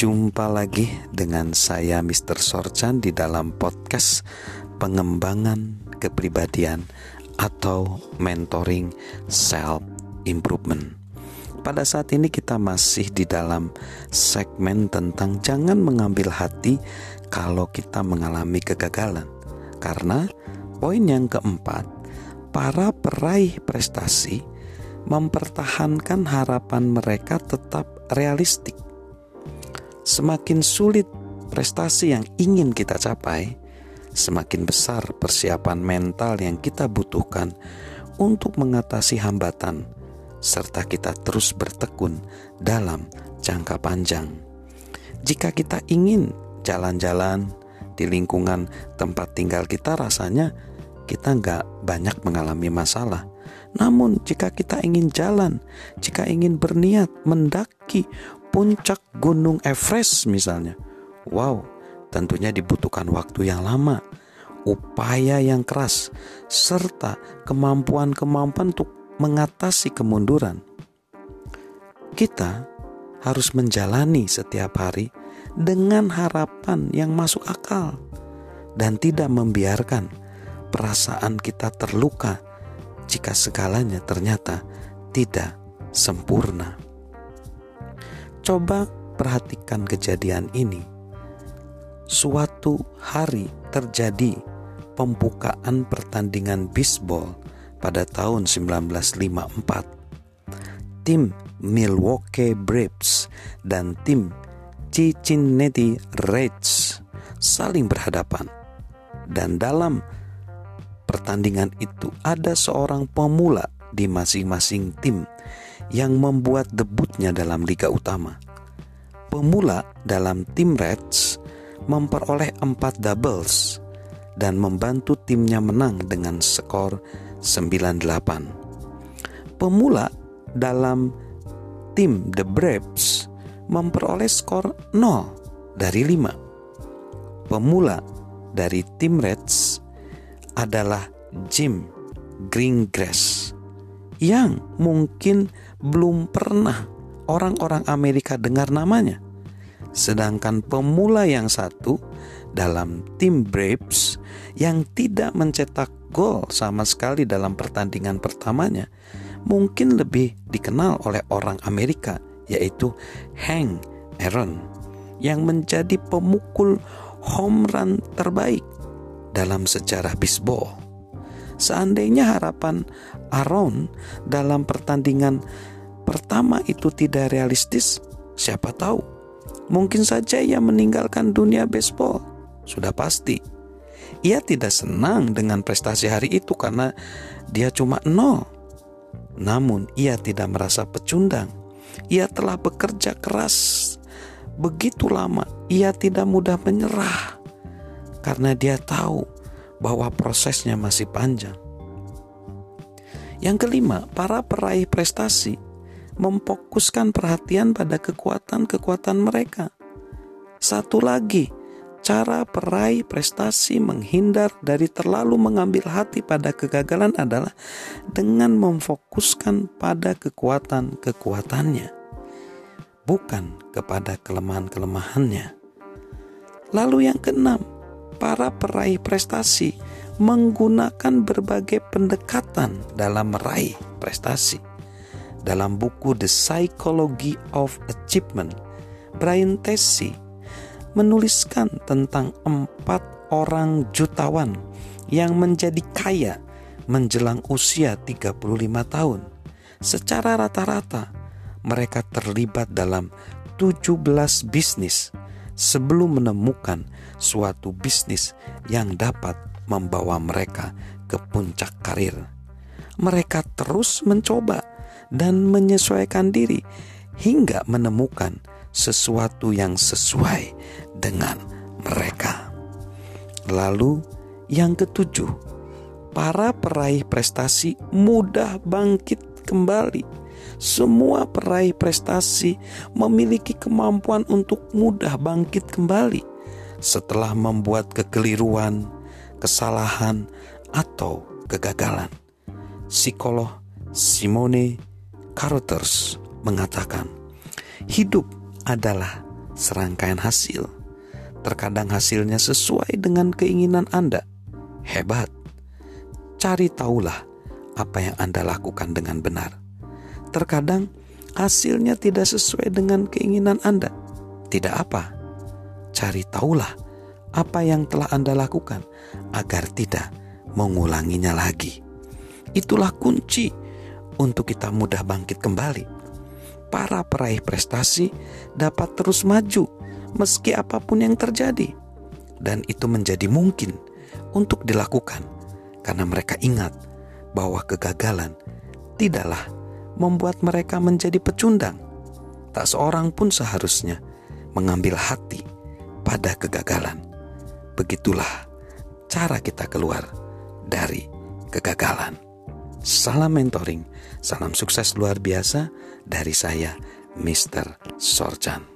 Jumpa lagi dengan saya Mr. Sorchan di dalam podcast pengembangan kepribadian atau mentoring self improvement. Pada saat ini kita masih di dalam segmen tentang jangan mengambil hati kalau kita mengalami kegagalan. Karena poin yang keempat, para peraih prestasi mempertahankan harapan mereka tetap realistik. Semakin sulit prestasi yang ingin kita capai, semakin besar persiapan mental yang kita butuhkan untuk mengatasi hambatan, serta kita terus bertekun dalam jangka panjang. Jika kita ingin jalan-jalan di lingkungan tempat tinggal kita, rasanya kita nggak banyak mengalami masalah. Namun, jika kita ingin jalan, jika ingin berniat mendaki puncak Gunung Everest, misalnya, wow, tentunya dibutuhkan waktu yang lama, upaya yang keras, serta kemampuan-kemampuan untuk mengatasi kemunduran. Kita harus menjalani setiap hari dengan harapan yang masuk akal dan tidak membiarkan perasaan kita terluka jika segalanya ternyata tidak sempurna. Coba perhatikan kejadian ini. Suatu hari terjadi pembukaan pertandingan bisbol pada tahun 1954. Tim Milwaukee Braves dan tim Cincinnati Reds saling berhadapan. Dan dalam pertandingan itu ada seorang pemula di masing-masing tim yang membuat debutnya dalam liga utama. Pemula dalam tim Reds memperoleh empat doubles dan membantu timnya menang dengan skor 98. Pemula dalam tim The Braves memperoleh skor 0 dari 5. Pemula dari tim Reds adalah Jim Greengrass yang mungkin belum pernah orang-orang Amerika dengar namanya. Sedangkan pemula yang satu dalam tim Braves yang tidak mencetak gol sama sekali dalam pertandingan pertamanya mungkin lebih dikenal oleh orang Amerika yaitu Hank Aaron yang menjadi pemukul home run terbaik dalam sejarah bisbol. Seandainya harapan Aaron dalam pertandingan pertama itu tidak realistis, siapa tahu mungkin saja ia meninggalkan dunia baseball. Sudah pasti. Ia tidak senang dengan prestasi hari itu karena dia cuma nol. Namun ia tidak merasa pecundang. Ia telah bekerja keras begitu lama. Ia tidak mudah menyerah karena dia tahu bahwa prosesnya masih panjang. Yang kelima, para peraih prestasi memfokuskan perhatian pada kekuatan-kekuatan mereka. Satu lagi, cara peraih prestasi menghindar dari terlalu mengambil hati pada kegagalan adalah dengan memfokuskan pada kekuatan-kekuatannya, bukan kepada kelemahan-kelemahannya. Lalu yang keenam, para peraih prestasi menggunakan berbagai pendekatan dalam meraih prestasi. Dalam buku The Psychology of Achievement, Brian Tracy menuliskan tentang empat orang jutawan yang menjadi kaya menjelang usia 35 tahun. Secara rata-rata, mereka terlibat dalam 17 bisnis sebelum menemukan suatu bisnis yang dapat membawa mereka ke puncak karir. Mereka terus mencoba dan menyesuaikan diri hingga menemukan sesuatu yang sesuai dengan mereka. Lalu, yang ketujuh, para peraih prestasi mudah bangkit kembali. Semua peraih prestasi memiliki kemampuan untuk mudah bangkit kembali setelah membuat kekeliruan, kesalahan, atau kegagalan. Psikolog Simone Carothers mengatakan, hidup adalah serangkaian hasil. Terkadang hasilnya sesuai dengan keinginan Anda. Hebat. Cari tahulah apa yang Anda lakukan dengan benar. Terkadang hasilnya tidak sesuai dengan keinginan Anda. Tidak apa. Cari tahulah apa yang telah Anda lakukan agar tidak mengulanginya lagi. Itulah kunci untuk kita mudah bangkit kembali. Para peraih prestasi dapat terus maju meski apa pun yang terjadi, dan itu menjadi mungkin untuk dilakukan karena mereka ingat bahwa kegagalan tidaklah membuat mereka menjadi pecundang. Tak seorang pun seharusnya mengambil hati pada kegagalan. Begitulah cara kita keluar dari kegagalan. Salam mentoring, salam sukses luar biasa dari saya, Mr. Sorjan.